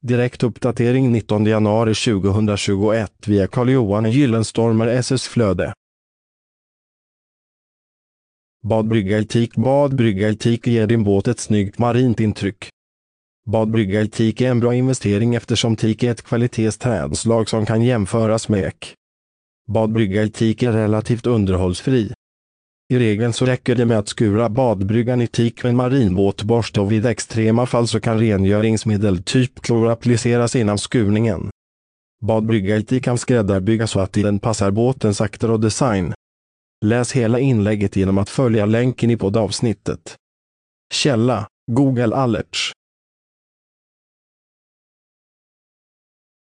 Direkt uppdatering 19 januari 2021 via Carl-Johan Gyllenstormer SS Flöde. Badbrygga Etik Badbrygga Etik ger din båt ett snyggt marint intryck. Badbrygga Etik är en bra investering eftersom teak är ett kvalitetsträdslag som kan jämföras med ek. Badbrygga Etik är relativt underhållsfri. I regeln så räcker det med att skura badbryggan i teak med en marinbåtborste och vid extrema fall så kan rengöringsmedel typ klor appliceras innan skurningen. Badbrygga teak kan skräddarbyggas så att den passar båtens akter och design. Läs hela inlägget genom att följa länken i poddavsnittet. Källa Google Alerts